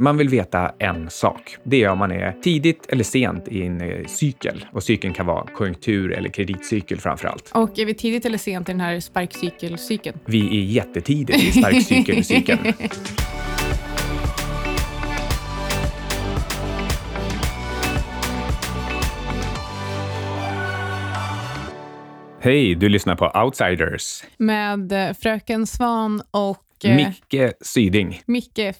Man vill veta en sak. Det är om man är tidigt eller sent i en eh, cykel. Och cykeln kan vara konjunktur eller kreditcykel framför allt. Och är vi tidigt eller sent i den här sparkcykelcykeln? Vi är jättetidigt i sparkcykelcykeln. Hej, du lyssnar på Outsiders. Med eh, Fröken Svan och eh, Micke Syding. Micke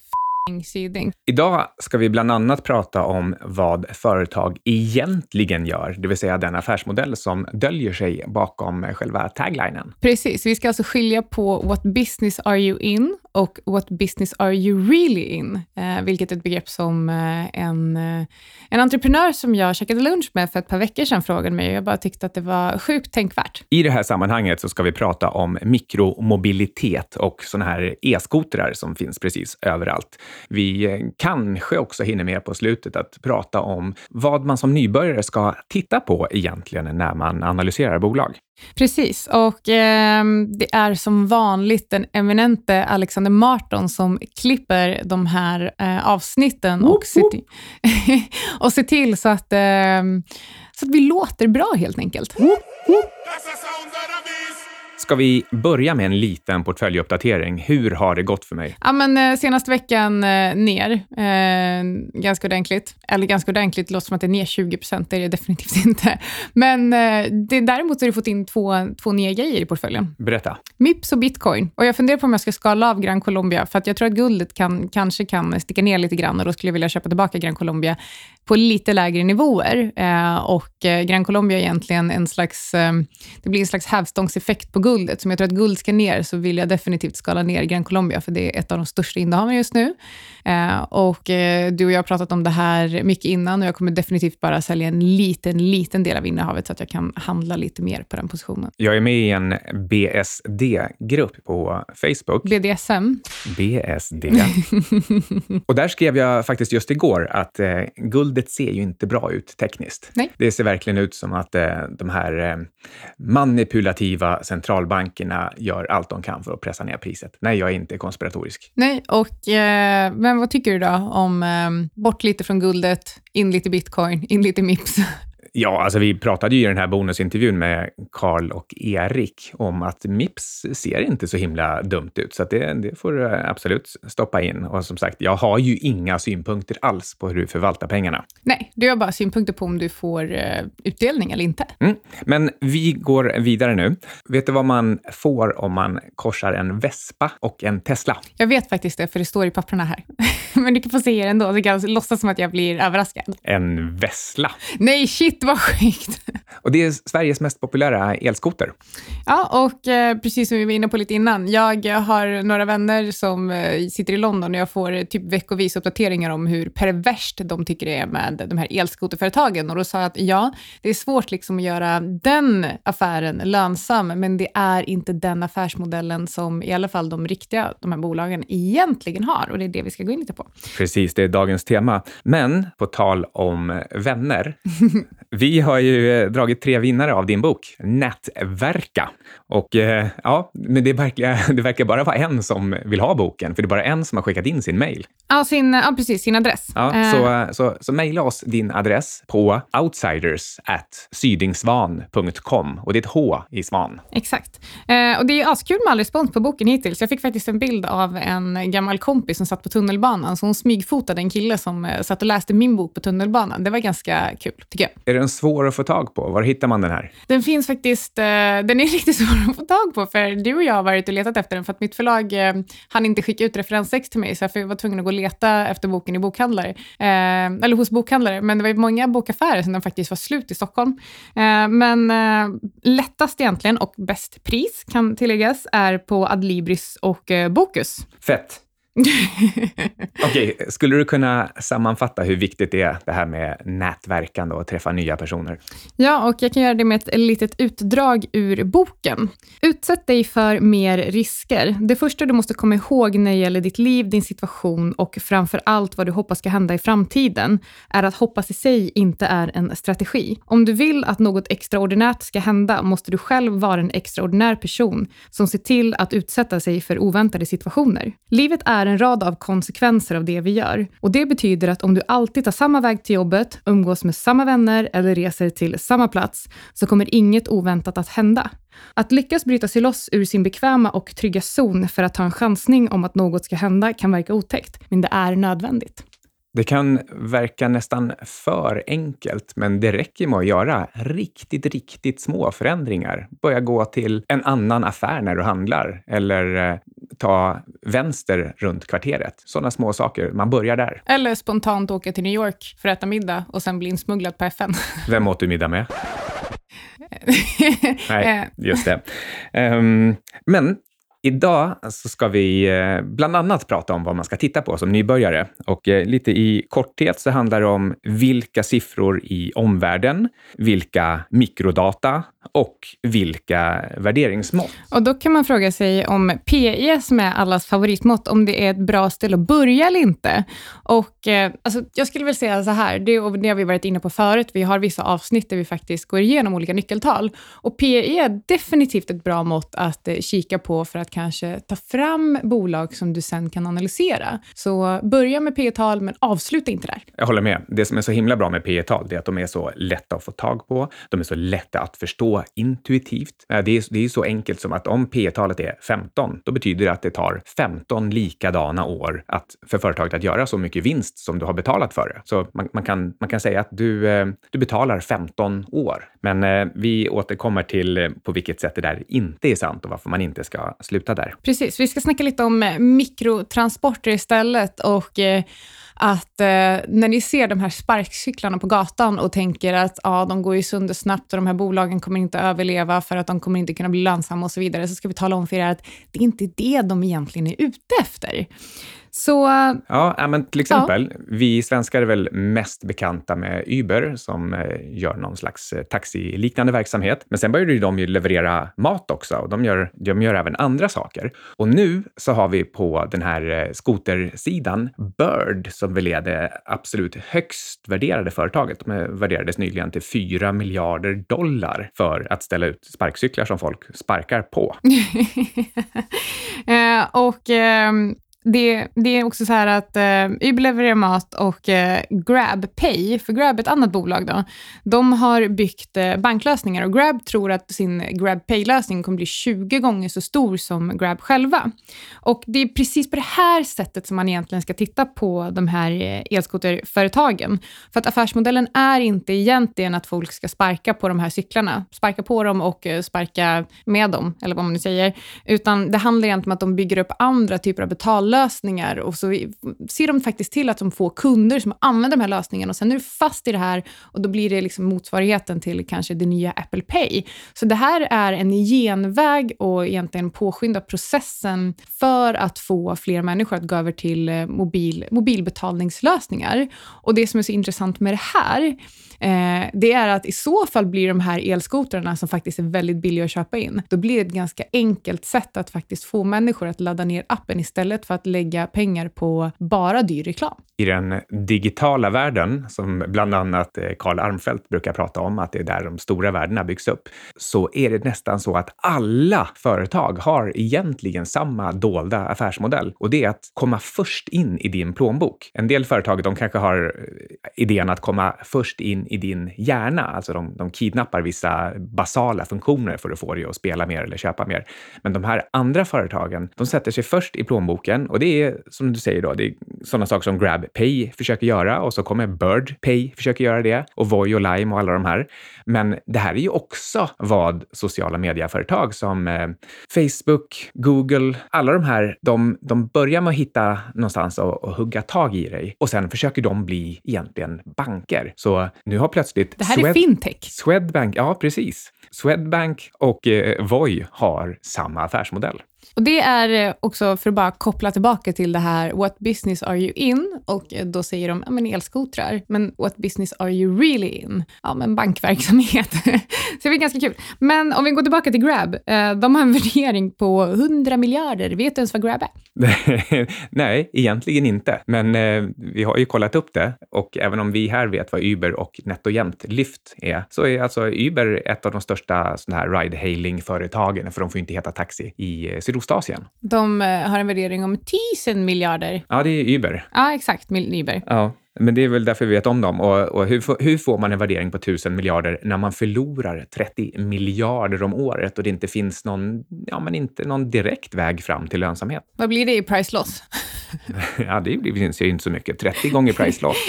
f***ing Syding. Idag ska vi bland annat prata om vad företag egentligen gör, det vill säga den affärsmodell som döljer sig bakom själva taglinen. Precis, vi ska alltså skilja på what business are you in och what business are you really in? Eh, vilket är ett begrepp som eh, en, eh, en entreprenör som jag käkade lunch med för ett par veckor sedan frågade mig jag bara tyckte att det var sjukt tänkvärt. I det här sammanhanget så ska vi prata om mikromobilitet och sådana här e-skotrar som finns precis överallt. Vi eh, kanske också hinner med på slutet att prata om vad man som nybörjare ska titta på egentligen när man analyserar bolag. Precis, och eh, det är som vanligt den eminente Alexander Marton som klipper de här eh, avsnitten och ser, till, och ser till så att, eh, så att vi låter bra helt enkelt. Ska vi börja med en liten portföljuppdatering? Hur har det gått för mig? Ja, men, eh, senaste veckan eh, ner, eh, ganska ordentligt. Eller ganska ordentligt, det låter som att det är ner 20 procent, det är det definitivt inte. Men eh, det, däremot har du fått in två, två nya grejer i portföljen. Berätta. Mips och bitcoin. Och jag funderar på om jag ska skala av Gran Colombia, för att jag tror att guldet kan, kanske kan sticka ner lite grann och då skulle jag vilja köpa tillbaka Gran Colombia på lite lägre nivåer. Eh, och eh, Gran Colombia är egentligen en slags, det blir en slags hävstångseffekt på guldet. Så om jag tror att guld ska ner så vill jag definitivt skala ner Gran Colombia, för det är ett av de största innehaven just nu. Eh, och eh, du och jag har pratat om det här mycket innan och jag kommer definitivt bara sälja en liten, liten del av innehavet så att jag kan handla lite mer på den positionen. Jag är med i en BSD-grupp på Facebook. BDSM. BSD. och där skrev jag faktiskt just igår att eh, guldet ser ju inte bra ut tekniskt. Nej. Det ser verkligen ut som att eh, de här eh, manipulativa centralbankerna gör allt de kan för att pressa ner priset. Nej, jag är inte konspiratorisk. Nej, och eh, men vad tycker du då om eh, bort lite från guldet, in lite bitcoin, in lite mips? Ja, alltså vi pratade ju i den här bonusintervjun med Karl och Erik om att Mips ser inte så himla dumt ut, så det, det får du absolut stoppa in. Och som sagt, jag har ju inga synpunkter alls på hur du förvaltar pengarna. Nej, du har bara synpunkter på om du får eh, utdelning eller inte. Mm. Men vi går vidare nu. Vet du vad man får om man korsar en Vespa och en Tesla? Jag vet faktiskt det, för det står i papperna här. Men du kan få se det ändå, så kan jag låtsas som att jag blir överraskad. En Vessla. Nej, shit vad sjukt! Och det är Sveriges mest populära elskoter. Ja, och eh, precis som vi var inne på lite innan, jag har några vänner som eh, sitter i London och jag får eh, typ veckovis uppdateringar om hur perverst de tycker det är med de här elskoterföretagen. Och då sa jag att ja, det är svårt liksom att göra den affären lönsam, men det är inte den affärsmodellen som i alla fall de riktiga, de här bolagen, egentligen har. Och det är det vi ska gå in lite på. Precis, det är dagens tema. Men på tal om vänner, vi har ju eh, dragit tre vinnare av din bok, Nätverka. Och eh, ja, men det verkar, det verkar bara vara en som vill ha boken, för det är bara en som har skickat in sin mail. Ja, sin, ja precis, sin adress. Ja, Eh, så, så, så mejla oss din adress på outsiders at sydingsvan.com och det är ett H i svan. Exakt. Eh, och det är askul med all respons på boken hittills. Jag fick faktiskt en bild av en gammal kompis som satt på tunnelbanan, så hon smygfotade en kille som satt och läste min bok på tunnelbanan. Det var ganska kul, tycker jag. Är den svår att få tag på? Var hittar man den här? Den finns faktiskt, eh, den är riktigt svår att få tag på, för du och jag har varit och letat efter den, för att mitt förlag eh, hann inte skicka ut referensex till mig, så jag var tvungen att gå och leta efter boken i bokhandlare, eh, eller hos bokhandlare, men det var många bokaffärer som den faktiskt var slut i Stockholm. Eh, men lättast egentligen, och bäst pris kan tilläggas, är på Adlibris och Bokus. Fett! Okej, skulle du kunna sammanfatta hur viktigt det är det här med nätverkande och träffa nya personer? Ja, och jag kan göra det med ett litet utdrag ur boken. Utsätt dig för mer risker. Det första du måste komma ihåg när det gäller ditt liv, din situation och framför allt vad du hoppas ska hända i framtiden, är att hoppas i sig inte är en strategi. Om du vill att något extraordinärt ska hända måste du själv vara en extraordinär person som ser till att utsätta sig för oväntade situationer. Livet är en rad av konsekvenser av det vi gör. Och Det betyder att om du alltid tar samma väg till jobbet, umgås med samma vänner eller reser till samma plats, så kommer inget oväntat att hända. Att lyckas bryta sig loss ur sin bekväma och trygga zon för att ta en chansning om att något ska hända kan verka otäckt, men det är nödvändigt. Det kan verka nästan för enkelt, men det räcker med att göra riktigt, riktigt små förändringar. Börja gå till en annan affär när du handlar eller eh, ta vänster runt kvarteret. Sådana små saker. Man börjar där. Eller spontant åka till New York för att äta middag och sen bli insmugglad på FN. Vem åt du middag med? Nej, just det. Um, men Idag så ska vi eh, bland annat prata om vad man ska titta på som nybörjare. Och eh, lite i korthet så handlar det om vilka siffror i omvärlden, vilka mikrodata och vilka värderingsmått. Och då kan man fråga sig om PE, som är allas favoritmått, om det är ett bra ställe att börja eller inte. Och eh, alltså, jag skulle väl säga så här, det, och det har vi varit inne på förut, vi har vissa avsnitt där vi faktiskt går igenom olika nyckeltal. Och PE är definitivt ett bra mått att kika på för att kanske ta fram bolag som du sen kan analysera. Så börja med P tal men avsluta inte där. Jag håller med. Det som är så himla bra med P tal är att de är så lätta att få tag på. De är så lätta att förstå intuitivt. Eh, det är, det är så enkelt som att om P talet är 15, då betyder det att det tar 15 likadana år att, för företaget att göra så mycket vinst som du har betalat för det. Så man, man kan, man kan säga att du, eh, du betalar 15 år. Men eh, vi återkommer till på vilket sätt det där inte är sant och varför man inte ska sluta där. Precis, vi ska snacka lite om mikrotransporter istället och eh, att eh, när ni ser de här sparkcyklarna på gatan och tänker att ah, de går ju sönder snabbt och de här bolagen kommer inte överleva för att de kommer inte kunna bli lönsamma och så vidare, så ska vi tala om för er att det är inte det de egentligen är ute efter. Så, ja, men till exempel, ja. vi svenskar är väl mest bekanta med Uber som eh, gör någon slags eh, taxiliknande verksamhet. Men sen började ju de ju leverera mat också och de gör, de gör även andra saker. Och nu så har vi på den här eh, skotersidan Bird som väl är det absolut högst värderade företaget. De värderades nyligen till 4 miljarder dollar för att ställa ut sparkcyklar som folk sparkar på. och ehm, det, det, är också så här att eh, Uber levererar mat och eh, GrabPay, för Grab är ett annat bolag, då, de har byggt eh, banklösningar och Grab tror att sin GrabPay-lösning kommer bli 20 gånger så stor som Grab själva. Och det är precis på det här sättet som man egentligen ska titta på de här eh, elskoterföretagen. För att affärsmodellen är inte egentligen att folk ska sparka på de här cyklarna, sparka på dem och eh, sparka med dem, eller vad man nu säger, utan det handlar egentligen om att de bygger upp andra typer av betal lösningar och så ser de faktiskt till att de får kunder som använder de här lösningarna och sen är du fast i det här och då blir det liksom motsvarigheten till kanske det nya Apple Pay. Så det här är en genväg och egentligen påskynda processen för att få fler människor att gå över till eh, mobil, mobilbetalningslösningar. Och det som är så intressant med det här eh, det är att i så fall blir de här elskotrarna som faktiskt är väldigt billiga att köpa in, då blir det ett ganska enkelt sätt att faktiskt få människor att ladda ner appen istället för att lägga pengar på bara dyr reklam. I den digitala världen, som bland annat eh, Karl Armfelt brukar prata om, att det är där de stora värdena byggs upp, så är det nästan så att alla företag har egentligen samma dolda affärsmodell och det är att komma först in i din plånbok. En del företag, de kanske har eh, idén att komma först in i din hjärna. Alltså de, de kidnappar vissa basala funktioner för att få dig att spela mer eller köpa mer. Men de här andra företagen, de sätter sig först i plånboken och det är som du säger då, det är sådana saker som GrabPay försöker göra och så kommer BirdPay försöker göra det och Voi och Lime och alla de här. Men det här är ju också vad sociala medieföretag som eh, Facebook, Google, alla de här, de, de börjar med att hitta någonstans och, och hugga tag i dig och sen försöker de bli egentligen banker. Så nu har plötsligt... Det här Swed är fintech. Swedbank, ja precis. Swedbank och eh, Voi har samma affärsmodell. Och Det är eh, också för att bara koppla tillbaka till det här “What business are you in?” och eh, då säger de ja, men elskotrar. Men “What business are you really in?” Ja, men bankverksamhet. Så det var ganska kul. Men om vi går tillbaka till Grab. Eh, de har en värdering på 100 miljarder. Vet du ens vad Grab är? Nej, egentligen inte. Men eh, vi har ju kollat upp det och även om vi här vet vad Uber och NetOjämt Lyft är, så är alltså Uber ett av de största ride-hailing-företagen, för de får ju inte heta taxi i Sydostasien Sydostasien. De eh, har en värdering om 1000 miljarder. Ja, det är Uber. Ja, exakt. Uber. Ja, men det är väl därför vi vet om dem. Och, och hur, hur, får man en värdering på 1000 miljarder när man förlorar 30 miljarder om året och det inte finns någon, ja, men inte någon direkt väg fram till lönsamhet? Vad blir det i price loss? ja, det finns ju inte så mycket. 30 gånger price loss.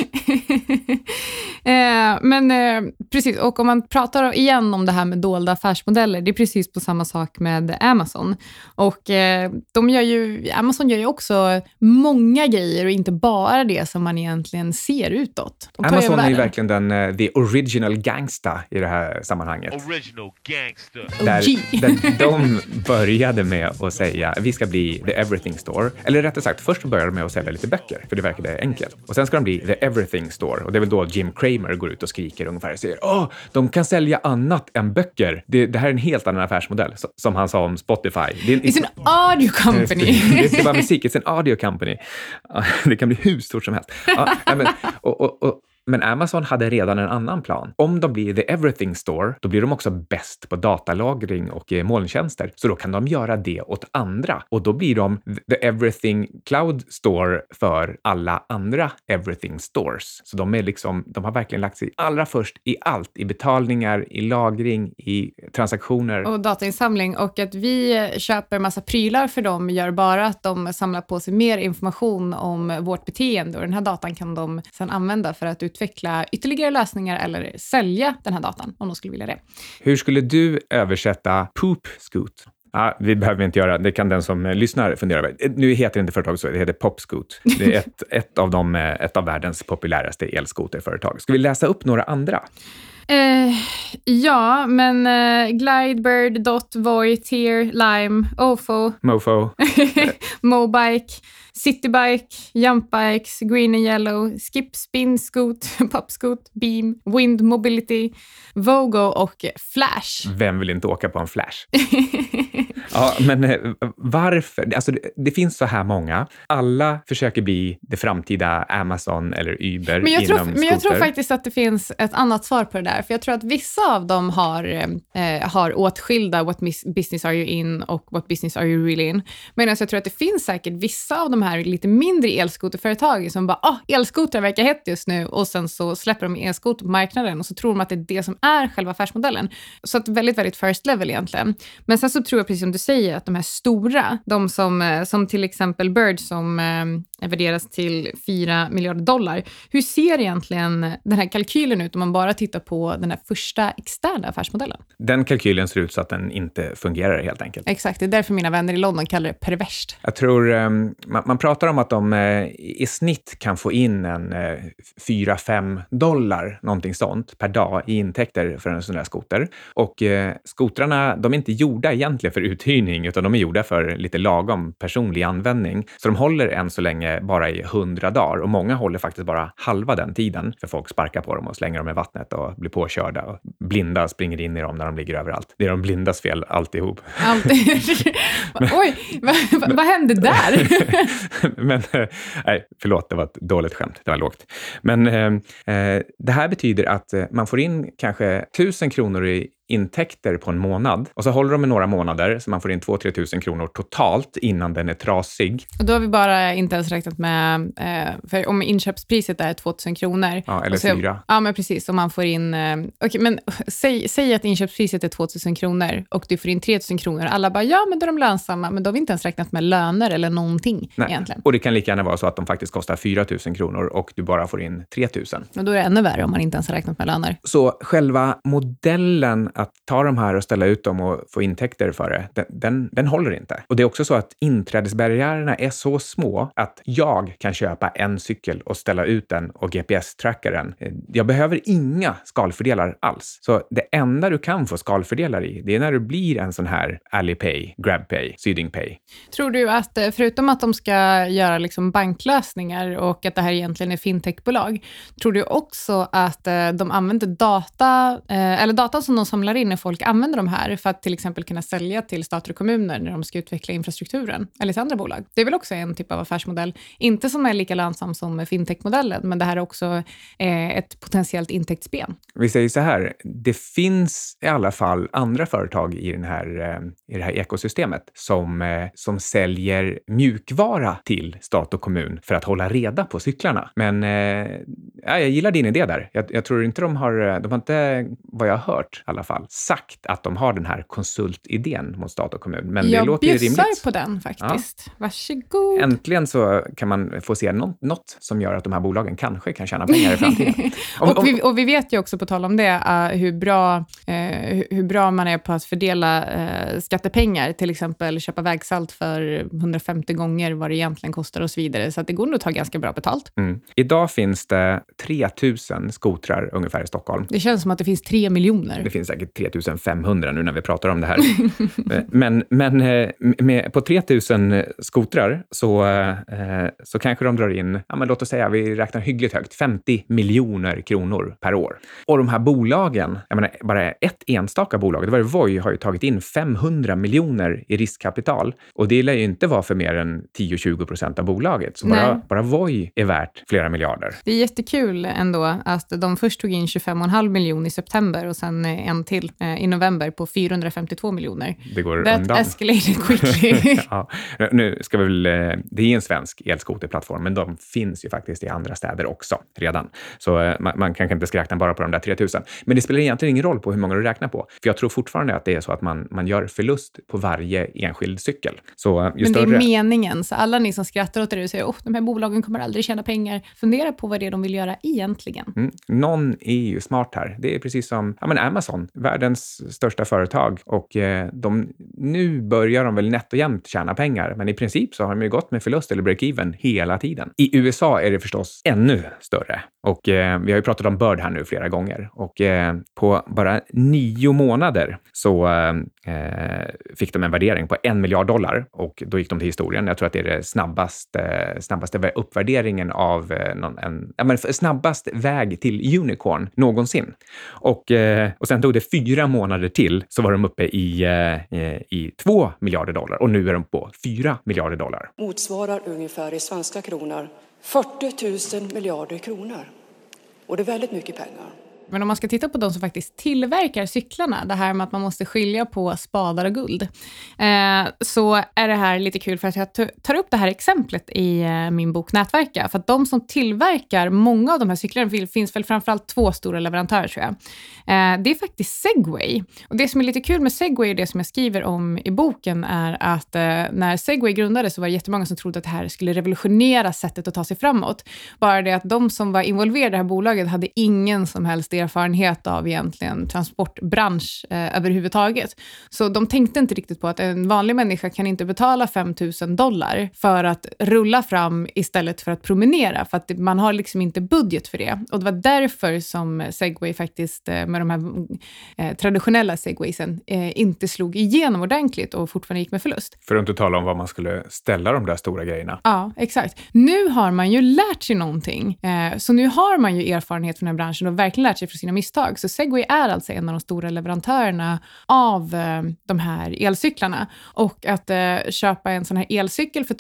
eh, men eh, precis, och om man pratar igen om det här med dolda affärsmodeller, det är precis på samma sak med Amazon. Och eh, de gör ju, Amazon gör ju också många grejer och inte bara det som man egentligen ser utåt. Amazon är ju verkligen den, uh, the original gangsta i det här sammanhanget. Original gangster. Där, där de började med att säga vi ska bli the everything store. Eller rättare sagt, först började de med att sälja lite böcker, för det verkade enkelt. Och sen ska de bli the everything store. Och det är väl då Jim Cramer går ut och skriker ungefär och säger åh, de kan sälja annat än böcker. Det, det här är en helt annan affärsmodell, som han sa om Spotify. Det är, it's an audio company. det är inte bara musik, it's an audio company. Det kan bli hur stort som helst. Ja, men, och, och, och, men Amazon hade redan en annan plan. Om de blir the everything store, då blir de också bäst på datalagring och eh, molntjänster. Så då kan de göra det åt andra och då blir de the everything cloud store för alla andra everything stores. Så de är liksom, de har verkligen lagt sig allra först i allt, i betalningar, i lagring, i transaktioner. Och datainsamling och att vi köper massa prylar för dem gör bara att de samlar på sig mer information om vårt beteende och den här datan kan de sedan använda för att utveckla utveckla ytterligare lösningar eller sälja den här datan om de skulle vilja det. Hur skulle du översätta poop scoot? Ah, vi behöver inte göra, det kan den som lyssnar fundera över. Nu heter inte företaget så, det heter Popscoot. Det är ett, ett, av, de, ett av världens populäraste elskoterföretag. Ska vi läsa upp några andra? Eh, ja, men eh, Glidebird, Dot, Voi, Tear, Lime, Ofo. Mofo. Mobike. Citybike, Jumpbikes, Green and Yellow, Skip, Spin, Scoot, Popscoot, Beam, Wind Mobility, Vogo och Flash. Vem vill inte åka på en Flash? ja, men eh, varför? Alltså, det, det, finns så här många. Alla försöker bli det framtida Amazon eller Uber men jag inom tror, Men jag tror faktiskt att det finns ett annat svar på det där, för jag tror att vissa av dem har, eh, har åtskilda What business are you in och What business are you really in. Medan jag tror att det finns säkert vissa av de här lite mindre elskoterföretagen, som bara, ah, elskotrar verkar hett just nu och sen så släpper de elskoter på marknaden och så tror de att det är det som är själva affärsmodellen. Så att väldigt, väldigt first level egentligen. Men sen så tror jag, precis som du säger, att de här stora, de som, eh, som till exempel Bird som eh, värderas till 4 miljarder dollar. Hur ser egentligen den här kalkylen ut om man bara tittar på den här första externa affärsmodellen? Den kalkylen ser ut så att den inte fungerar helt enkelt. Exakt, det är därför mina vänner i London kallar det perverst. Jag tror um, man, pratar om att de uh, i snitt kan få in en uh, eh, 4-5 dollar, någonting sånt, per dag i intäkter för en sån där skoter. Och uh, skotrarna, de är inte gjorda egentligen för uthyrning, utan de är gjorda för lite lagom personlig användning. Så de håller än så länge bara i hundra dagar och många håller faktiskt bara halva den tiden för folk sparkar på dem och slänger dem i vattnet och blir påkörda. Och blinda springer in i dem när de ligger överallt. Det är de blindas fel alltihop. Allt. Oj, vad, vad, vad hände där? Men, nej, förlåt, det var ett dåligt skämt. Det var lågt. Men eh, eh det här betyder att eh, man får in kanske tusen kronor i intäkter på en månad och så håller de med några månader så man får in 2-3 tusen kronor totalt innan den är trasig. Och då har vi bara inte ens räknat med, eh, för om inköpspriset är 2 000 kronor. Ja, eller så, fyra. Ja, men precis. Om man får in, eh, okay, men säg, säg att inköpspriset är 2 000 kronor och du får in 3 000 kronor. Alla bara, ja men då är de lönsamma, men då har vi inte ens räknat med löner eller någonting Nej. egentligen. Och det kan lika gärna vara så att de faktiskt kostar 4 000 kronor och du bara får in 3 000. Och då är det ännu värre om man inte ens har räknat med löner. Så själva modellen att ta de här och ställa ut dem och få intäkter för det, den, den, den håller inte. Och det är också så att inträdesbarriärerna är så små att jag kan köpa en cykel och ställa ut den och GPS-tracka den. Jag behöver inga skalfördelar alls. Så det enda du kan få skalfördelar i, det är när du blir en sån här Alipay, GrabPay, Sydingpay. Tror du att eh, förutom att de ska göra liksom banklösningar och att det här egentligen är fintechbolag, tror du också att eh, de använder data, eh, eller data som de samlar samlar in när folk använder de här för att till exempel kunna sälja till stater och kommuner när de ska utveckla infrastrukturen, eller till andra bolag. Det är väl också en typ av affärsmodell, inte som är lika lönsam som fintech-modellen, men det här är också eh, ett potentiellt intäktsben. Vi säger så här, det finns i alla fall andra företag i, den här, eh, i det här ekosystemet som, eh, som säljer mjukvara till stat och kommun för att hålla reda på cyklarna. Men eh, jag gillar din idé där. Jag, jag, tror inte de har, de har inte, vad jag har hört i alla fall, fall, sagt att de har den här konsultidén mot stat och kommun. Men jag det låter ju rimligt. Jag bjussar på den faktiskt. Ja. Varsågod. Äntligen så kan man få se något, något som gör att de här bolagen kanske kan tjäna pengar i framtiden. Om, och, vi, och, vi, vet ju också, på tal om det, uh, hur, bra, uh, hur bra man är på att fördela uh, skattepengar, till exempel köpa vägsalt för 150 gånger vad det egentligen kostar och så vidare. Så det går nog att ta ganska bra betalt. Mm. Idag finns det 3000 skotrar ungefär i Stockholm. Det känns som att det finns 3 miljoner. Det finns säkert 3500 nu när vi pratar om det här. men men med, på 3000 skotrar så, så kanske de drar in, ja, men låt oss säga, vi räknar hyggligt högt, 50 miljoner kronor per år. Och de här bolagen, jag menar bara ett enstaka bolag, det var Voi, har ju tagit in 500 miljoner i riskkapital och det lär ju inte vara för mer än 10-20 procent av bolaget. Så bara, bara Voi är värt flera miljarder. Det är jättekul ändå att de först tog in 25,5 miljoner i september och sen en till eh, i november på 452 miljoner. Det går That undan. escalated quickly. ja, nu ska vi väl, eh, det är en svensk elskoterplattform, men de finns ju faktiskt i andra städer också redan. Så eh, man, man kanske inte ska räkna bara på de där 3000. Men det spelar egentligen ingen roll på hur många du räknar på. För jag tror fortfarande att det är så att man, man gör förlust på varje enskild cykel. Så ju Men större... det är meningen. Så alla ni som skrattar åt det och säger att oh, de här bolagen kommer aldrig tjäna pengar, fundera på vad det är de vill göra egentligen. Mm. Någon är ju smart här. Det är precis som ja, men Amazon, världens största företag. Och eh, de, nu börjar de väl nätt och jämnt tjäna pengar, men i princip så har de ju gått med förlust eller break-even hela tiden. I USA är det förstås ännu större. Och eh, vi har ju pratat om Bird här nu flera gånger och eh, på bara nio månader så eh, eh fick de en värdering på en miljard dollar och då gick de till historien. Jag tror att det är det snabbaste, snabbaste uppvärderingen av eh, någon, en, ja, men snabbast väg till unicorn någonsin. Och, eh, och sen tog det fyra månader till så var de uppe i, eh, eh i 2 miljarder dollar och nu är de på 4 miljarder dollar. Motsvarar ungefär i svenska kronor 40 000 miljarder kronor. Och det är väldigt mycket pengar. Men om man ska titta på de som faktiskt tillverkar cyklarna, det här med att man måste skilja på spadar och guld, eh, så är det här lite kul för att jag tar upp det här exemplet i eh, min bok Nätverka. För att de som tillverkar många av de här cyklarna, det finns väl framförallt två stora leverantörer tror jag. Eh, det är faktiskt Segway. Och det som är lite kul med Segway, det som jag skriver om i boken, är att eh, när Segway grundades så var det jättemånga som trodde att det här skulle revolutionera sättet att ta sig framåt. Bara det att de som var involverade i det här bolaget hade ingen som helst erfarenhet av egentligen transportbransch eh, överhuvudtaget. Så de tänkte inte riktigt på att en vanlig människa kan inte betala 5 000 dollar för att rulla fram istället för att promenera, för att man har liksom inte budget för det. Och det var därför som Segway faktiskt, eh, med de här eh, traditionella segwaysen, eh, inte slog igenom ordentligt och fortfarande gick med förlust. För att inte tala om var man skulle ställa de där stora grejerna. Ja, exakt. Nu har man ju lärt sig någonting. Eh, så nu har man ju erfarenhet från den här branschen och verkligen lärt sig från sina misstag. Så Segway är alltså en av de stora leverantörerna av eh, de här elcyklarna. Och att eh, köpa en sån här elcykel för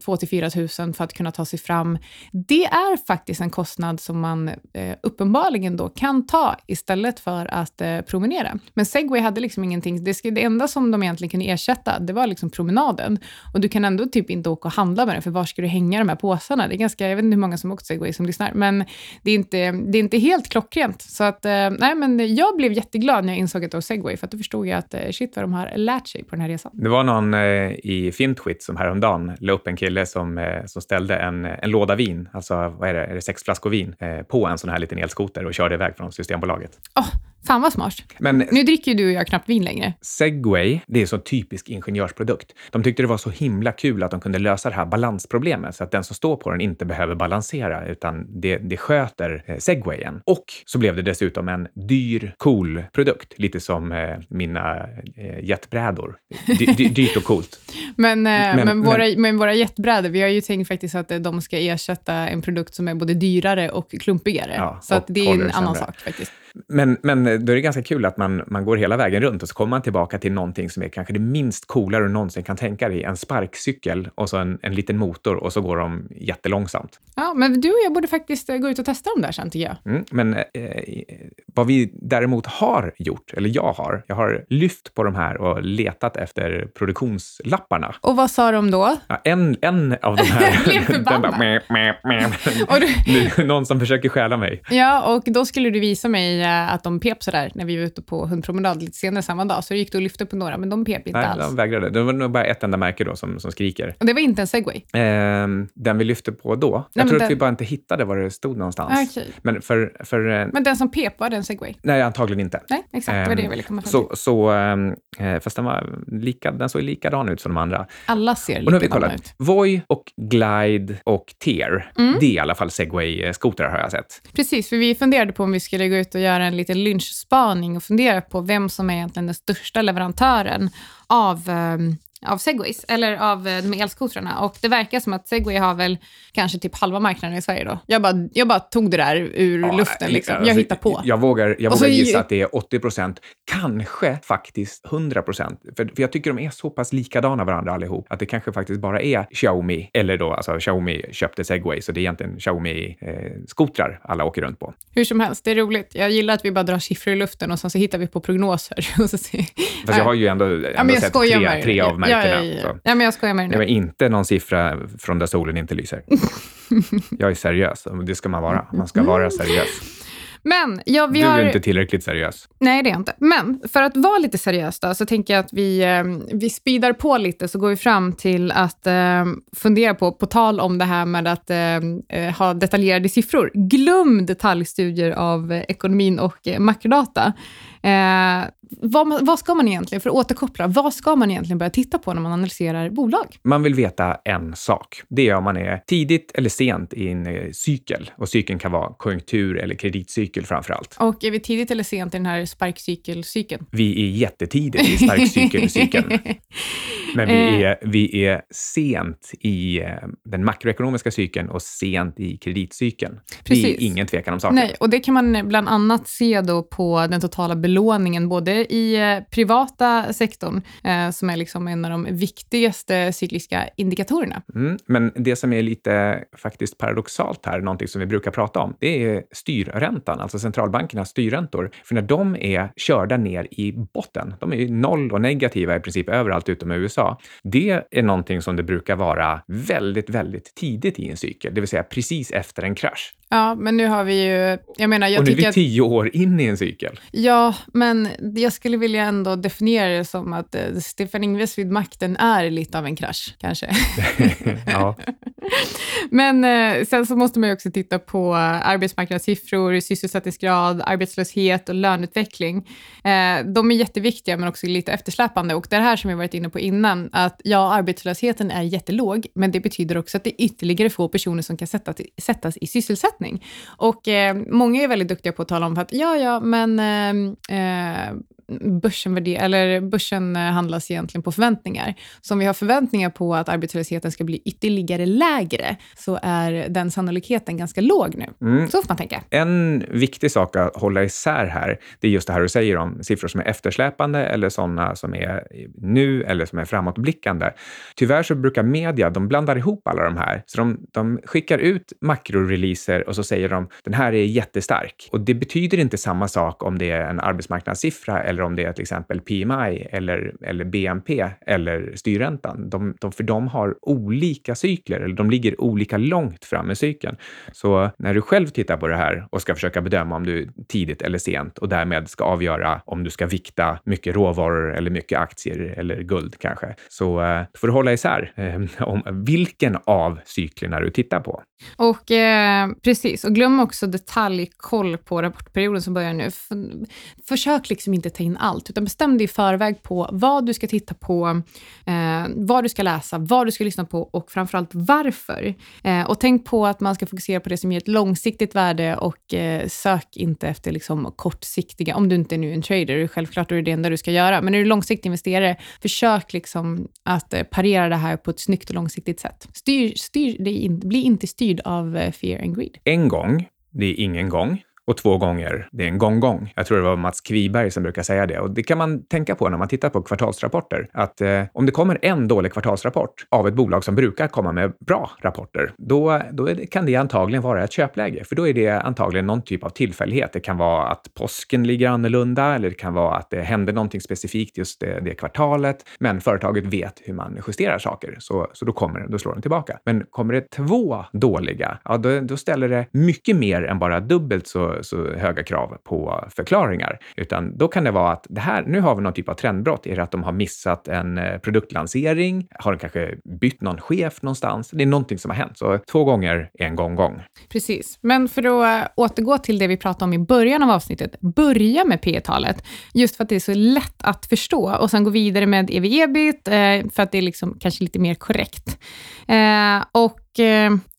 2 till 4 000 för att kunna ta sig fram, det är faktiskt en kostnad som man eh, uppenbarligen då kan ta istället för att eh, promenera. Men Segway hade liksom ingenting, det, det enda som de egentligen kunde ersätta, det var liksom promenaden. Och du kan ändå typ inte åka och handla med den, för var ska du hänga de här påsarna? Det är ganska, jag vet inte hur många som åkt Segway som lyssnar, men det är inte, det är inte helt klockrent. Så att, eh, nej, men jag blev jätteglad när jag insåg att det var segway, för att då förstod jag att eh, shit vad de har lärt sig på den här resan. Det var någon eh, i Fintwit som häromdagen la upp en kille som, eh, som ställde en, en låda vin, alltså vad är det, är det sex flaskor vin, eh, på en sån här liten elskoter och körde iväg från Systembolaget. Oh, Fan vad smart. Men, nu dricker ju du och jag knappt vin längre. Segway, det är så typisk ingenjörsprodukt. De tyckte det var så himla kul att de kunde lösa det här balansproblemet så att den som står på den inte behöver balansera utan det, det sköter eh, segwayen. Och så blev det dessutom en dyr, cool produkt. Lite som eh, mina eh, jetbrädor. Dy, dy, dyrt och coolt. men, eh, men, men, våra, men, men våra jetbrädor, vi har ju tänkt faktiskt att eh, de ska ersätta en produkt som är både dyrare och klumpigare. Ja, så och att det är en annan sak faktiskt. Men, men då är det ganska kul att man, man går hela vägen runt och så kommer man tillbaka till någonting som är kanske det minst coolare du någonsin kan tänka dig. En sparkcykel och så en, en liten motor och så går de jättelångsamt. Ja, men du och jag borde faktiskt eh, gå ut och testa dem där sen, tycker jag. Mm, men eh, vad vi däremot har gjort, eller jag har, jag har lyft på de här och letat efter produktionslapparna. Och vad sa de då? Ja, en, en av de här... Blev förbannad. bara, meh, meh, meh. Du, någon som försöker stjäla mig. ja, och då skulle du visa mig eh, att de pep sådär när vi var ute på hundpromenad lite senare samma dag. Så gick du och lyfte på några, men de pep inte Nej, alls. de vägrade. Det var nog bara ett enda märke då som, som skriker. Och det var inte en segway. Ehm, den vi lyfte på då. Jag men tror den- att vi bara inte hittade var det stod någonstans. Ah, okej. Men för... för eh, Men den som pep, var det en segway? nej, antagligen inte. Nej, exakt. Det var det jag Ehm, ville komma fram Så, till. så ehm, eh, fast den, var lika, den såg likadan ut som de andra. Alla ser Och nu har vi likadana kollat. ut. Voi och Glide och Tear. Mm. Det är i alla fall segway-skotrar har jag sett. Precis, för vi funderade på om vi skulle gå ut och göra en liten lynchspaning och fundera på vem som är egentligen den största leverantören av, um, av segways, eller av eh, de elskotrarna. Och det verkar som att segway har väl kanske typ halva marknaden i Sverige då. Jag bara, jag bara tog det där ur Ja, luften, liksom. alltså, jag hittar på. Jag vågar, jag vågar ju- gissa att det är 80 procent, kanske faktiskt 100 procent. För, för jag tycker de är så pass likadana varandra allihop, att det kanske faktiskt bara är Xiaomi, eller då alltså Xiaomi köpte Segway, så det är egentligen Xiaomi-skotrar alla åker runt på. Hur som helst, det är roligt. Jag gillar att vi bara drar siffror i luften och sen så hittar vi på prognoser. Och så ser... Fast jag har ju ändå, ändå ja, sett tre, tre av Ja, Ja, ja, ja. Ja, men jag skojar med dig Det nu. var inte någon siffra från där solen inte lyser. Jag är seriös, det ska man vara. Man ska vara seriös. Men, ja, vi Du har... är inte tillräckligt seriös. Nej, det är jag inte. Men för att vara lite seriös då, så tänker jag att vi, eh, vi speedar på lite, så går vi fram till att eh, fundera på, på tal om det här med att eh, eh, ha detaljerade siffror. Glöm detaljstudier av eh, ekonomin och eh, makrodata. Eh, vad, vad ska man egentligen, för att återkoppla, vad ska man egentligen börja titta på när man analyserar bolag? Man vill veta en sak. Det är om man är tidigt eller sent i en eh, cykel. Och cykeln kan vara konjunktur eller kreditcykel framför allt. Och är vi tidigt eller sent i den här sparkcykelcykeln? Vi är jättetidigt i sparkcykelcykeln. Men Eh. vi är, vi är sent i eh, den makroekonomiska cykeln och sent i kreditcykeln. Det Precis. är ingen tvekan om saken. Nej, och det kan man bland annat se då på den totala belåningen, både i eh, privata sektorn, eh, som är liksom en av de viktigaste cykliska indikatorerna. Mm, men det som är lite faktiskt paradoxalt här, någonting som vi brukar prata om, det är styrräntan, alltså centralbankernas styrräntor. För när de är körda ner i botten, de är ju noll och negativa i princip överallt utom i USA, det är någonting som det brukar vara väldigt, väldigt tidigt i en cykel, det vill säga precis efter en krasch. Ja, men nu har vi ju, jag menar, jag och nu är vi att, tio år in i en cykel. ja, men jag skulle vilja ändå definiera det som att eh, Stefan Ingves vid makten är lite av en krasch, kanske. ja. Men eh, sen så måste man ju också titta på arbetsmarknadssiffror, sysselsättningsgrad, arbetslöshet och löneutveckling. Eh, de är jätteviktiga men också lite eftersläpande och det är här som jag varit inne på innan, att ja, arbetslösheten är jättelåg, men det betyder också att det är ytterligare få personer som kan sättas, sättas i sysselsättning. Och eh, många är väldigt duktiga på att tala om att ja, ja, men eh, eh, börsen, värder- eller börsen eh, handlas egentligen på förväntningar. Så om vi har förväntningar på att arbetslösheten ska bli ytterligare lägre, så är den sannolikheten ganska låg nu. Mm. Så får man tänka. En viktig sak att hålla isär här, det är just det här du säger om siffror som är eftersläpande eller sådana som är nu eller som är framåtblickande. Tyvärr så brukar media, de blandar ihop alla de här. Så de, de skickar ut makroreleaser och så säger de den här är jättestark. Och det betyder inte samma sak om det är en arbetsmarknadssiffra eller om det är till exempel PMI eller, eller BNP eller styrräntan. De, de, för de har olika cykler eller de ligger olika långt fram i cykeln. Så när du själv tittar på det här och ska försöka bedöma om du är tidigt eller sent och därmed ska avgöra om du ska vikta mycket råvaror eller mycket aktier eller guld kanske, så eh, får du hålla isär eh, om vilken av cyklerna du tittar på. Och eh, precis, och glöm också detaljkoll på rapportperioden som börjar nu. F- försök liksom inte tänka in allt, utan bestäm dig i förväg på vad du ska titta på, eh, vad du ska läsa, vad du ska lyssna på och framförallt varför. Eh, och tänk på att man ska fokusera på det som ger ett långsiktigt värde och eh, sök inte efter liksom kortsiktiga, om du inte är nu en trader, självklart är det det enda du ska göra, men är du långsiktig investerare, försök liksom att eh, parera det här på ett snyggt och långsiktigt sätt. Styr, styr dig in, bli inte styrd av eh, fear and greed. En gång, det är ingen gång. Och två gånger, det är en gång-gång. Jag tror det var Mats Kviberg som brukar säga det. Och det kan man tänka på när man tittar på kvartalsrapporter. Att eh, om det kommer en dålig kvartalsrapport av ett bolag som brukar komma med bra rapporter, då, då det, kan det antagligen vara ett köpläge. För då är det antagligen någon typ av tillfällighet. Det kan vara att påsken ligger annorlunda eller det kan vara att det händer någonting specifikt just det, det kvartalet. Men företaget vet hur man justerar saker, så, så då, kommer, då slår den tillbaka. Men kommer det två dåliga, ja, då, då ställer det mycket mer än bara dubbelt så, så höga krav på förklaringar. Utan då kan det vara att det här, nu har vi någon typ av trendbrott. Är det att de har missat en eh, produktlansering? Har de kanske bytt någon chef någonstans? Det är någonting som har hänt. Så två gånger är en gång gång. Precis. Men för att eh, återgå till det vi pratade om i början av avsnittet, börja med P talet just för att det är så lätt att förstå och sen gå vidare med ev-ebit, eh, för att det är liksom kanske lite mer korrekt. Och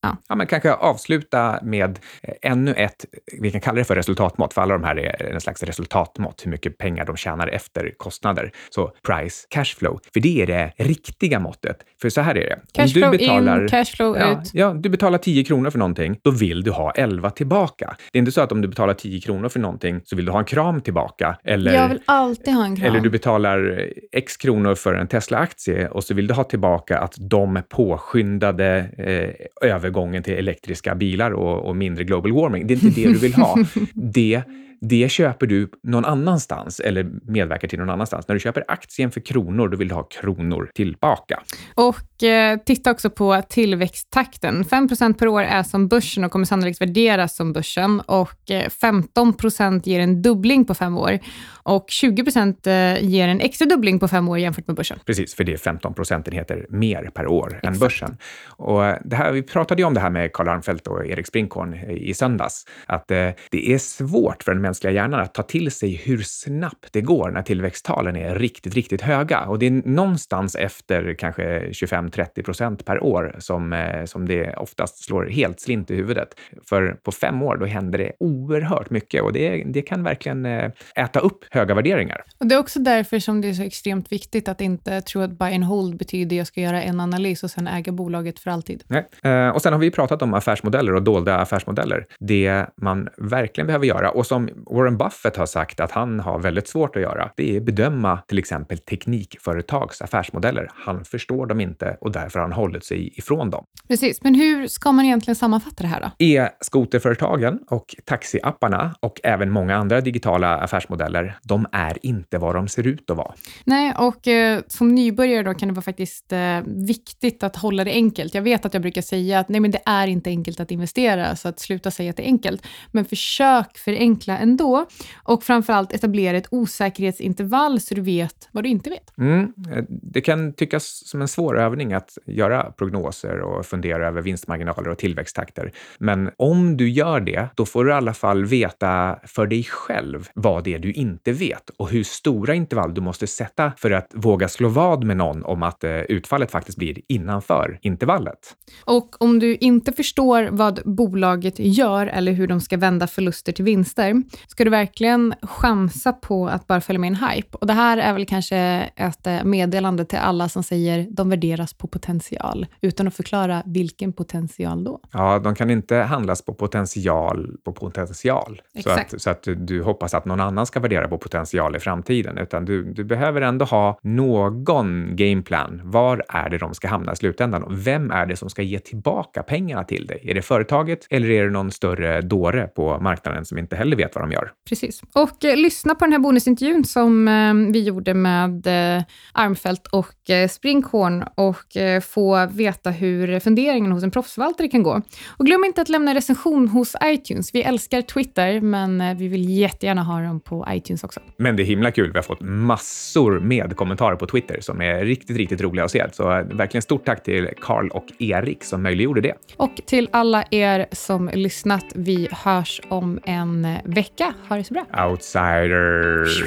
ja. ja, men kanske avsluta med eh, ännu ett, vi kan kalla det för resultatmått, för alla de här är en slags resultatmått, hur mycket pengar de tjänar efter kostnader. Så price, cashflow, för det är det riktiga måttet. För så här är det. Cashflow in, cashflow ja, ut. Ja, du betalar 10 kronor för någonting, då vill du ha 11 tillbaka. Det är inte så att om du betalar 10 kronor för någonting så vill du ha en kram tillbaka. Eller, Jag vill alltid ha en kram. Eller du betalar x kronor för en Tesla-aktie och så vill du ha tillbaka att de påskyndade eh, övergången till elektriska bilar och, och mindre global warming. Det är inte det du vill ha. Det det köper du någon annanstans eller medverkar till någon annanstans. När du köper aktien för kronor, då vill du ha kronor tillbaka. Och eh, titta också på tillväxttakten. 5% per år är som börsen och kommer sannolikt värderas som börsen och eh, 15% ger en dubbling på fem år och 20 eh, ger en extra dubbling på fem år jämfört med börsen. Precis, för det är 15 procentenheter mer per år Exakt. än börsen. Och det här, vi pratade ju om det här med Karl Armfelt och Erik Sprinkorn i söndags, att eh, det är svårt för en mänskliga hjärnan att ta till sig hur snabbt det går när tillväxttalen är riktigt, riktigt höga. Och det är någonstans efter kanske 25-30 procent per år som, eh, som det oftast slår helt slint i huvudet. För på fem år, då händer det oerhört mycket och det, det kan verkligen eh, äta upp höga värderingar. Och Det är också därför som det är så extremt viktigt att inte tro att buy and hold betyder att jag ska göra en analys och sen äga bolaget för alltid. Nej. Eh, och sen har vi pratat om affärsmodeller och dolda affärsmodeller. Det man verkligen behöver göra och som Warren Buffett har sagt att han har väldigt svårt att göra, det är bedöma till exempel teknikföretags affärsmodeller. Han förstår dem inte och därför har han hållit sig ifrån dem. Precis, men hur ska man egentligen sammanfatta det här då? E-skoterföretagen och taxiapparna och även många andra digitala affärsmodeller, de är inte vad de ser ut att vara. Nej, och eh, som nybörjare då kan det vara faktiskt eh, viktigt att hålla det enkelt. Jag vet att jag brukar säga att nej, men det är inte enkelt att investera, så att sluta säga att det är enkelt. Men försök förenkla ändå. Och framförallt etablera ett osäkerhetsintervall så du vet vad du inte vet. Mm. Det kan tyckas som en svår övning att göra prognoser och fundera över vinstmarginaler och tillväxttakter. Men om du gör det, då får du i alla fall veta för dig själv vad det är du inte vet och hur stora intervall du måste sätta för att våga slå vad med någon om att eh, utfallet faktiskt blir innanför intervallet. Och om du inte förstår vad bolaget gör eller hur de ska vända förluster till vinster, ska du verkligen chansa på att bara följa med en hype. Och det här är väl kanske ett eh, meddelande till alla som säger de värderas på potential, utan att förklara vilken potential då. Ja, de kan inte handlas på potential på potential. Exakt. Så att, så att du hoppas att någon annan ska värdera på potential i framtiden, utan du, du behöver ändå ha någon gameplan. Var är det de ska hamna i slutändan? Och vem är det som ska ge tillbaka pengarna till dig? Är det företaget eller är det någon större dåre på marknaden som inte heller vet vad de gör? gör. Precis. Och eh, lyssna på den här bonusintervjun som eh, vi gjorde med eh, Armfelt och eh, Springhorn och eh, få veta hur funderingen hos en proffsförvaltare kan gå. Och glöm inte att lämna recension hos iTunes. Vi älskar Twitter, men eh, vi vill jättegärna ha dem på iTunes också. Men det är himla kul. Vi har fått massor med kommentarer på Twitter som är riktigt, riktigt roliga att se. Så eh, verkligen stort tack till Karl och Erik som möjliggjorde det. Och till alla er som lyssnat. Vi hörs om en vecka. Ha det så bra. Outsiders.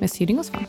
Med Syding och Svan.